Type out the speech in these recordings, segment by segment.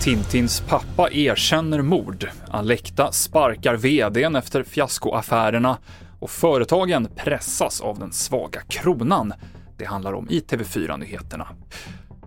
Tintins pappa erkänner mord. Alekta sparkar VDn efter fiaskoaffärerna och företagen pressas av den svaga kronan. Det handlar om i TV4-nyheterna.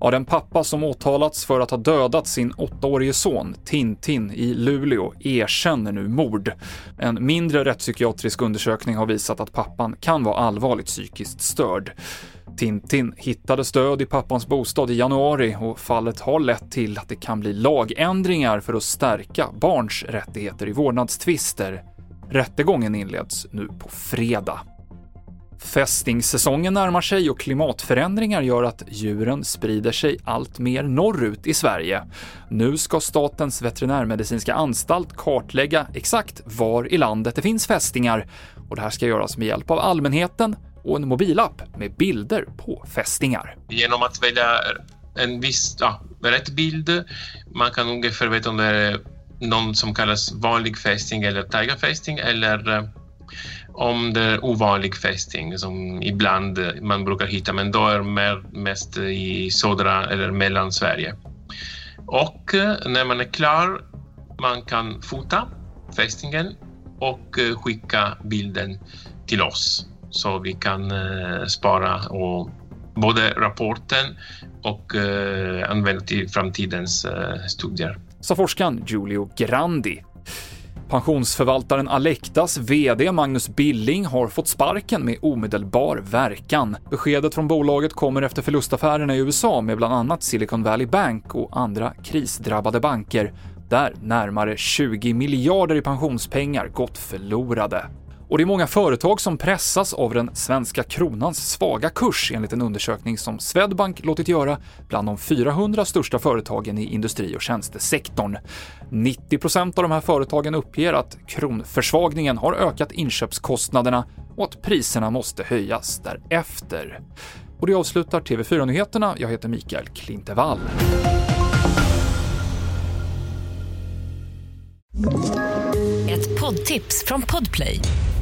Ja, den pappa som åtalats för att ha dödat sin åttaårige son Tintin i Luleå erkänner nu mord. En mindre rättspsykiatrisk undersökning har visat att pappan kan vara allvarligt psykiskt störd. Tintin hittades död i pappans bostad i januari och fallet har lett till att det kan bli lagändringar för att stärka barns rättigheter i vårdnadstvister. Rättegången inleds nu på fredag. Fästingssäsongen närmar sig och klimatförändringar gör att djuren sprider sig allt mer norrut i Sverige. Nu ska Statens veterinärmedicinska anstalt kartlägga exakt var i landet det finns fästingar och det här ska göras med hjälp av allmänheten och en mobilapp med bilder på fästingar. Genom att välja en viss, ja, rätt bild, man kan ungefär veta om det är någon som kallas vanlig fästing eller tigerfästing eller eh, om det är ovanlig fästing som ibland man brukar hitta, men då är det mest i södra eller Mellansverige. Och eh, när man är klar, man kan fota fästingen och eh, skicka bilden till oss så vi kan eh, spara och både rapporten och eh, använda till framtidens eh, studier. Sa forskaren Giulio Grandi Pensionsförvaltaren Alektas VD Magnus Billing har fått sparken med omedelbar verkan. Beskedet från bolaget kommer efter förlustaffärerna i USA med bland annat Silicon Valley Bank och andra krisdrabbade banker, där närmare 20 miljarder i pensionspengar gått förlorade. Och det är många företag som pressas av den svenska kronans svaga kurs enligt en undersökning som Swedbank låtit göra bland de 400 största företagen i industri och tjänstesektorn. 90% av de här företagen uppger att kronförsvagningen har ökat inköpskostnaderna och att priserna måste höjas därefter. Och det avslutar TV4-nyheterna. Jag heter Mikael Klintevall. Ett poddtips från Podplay.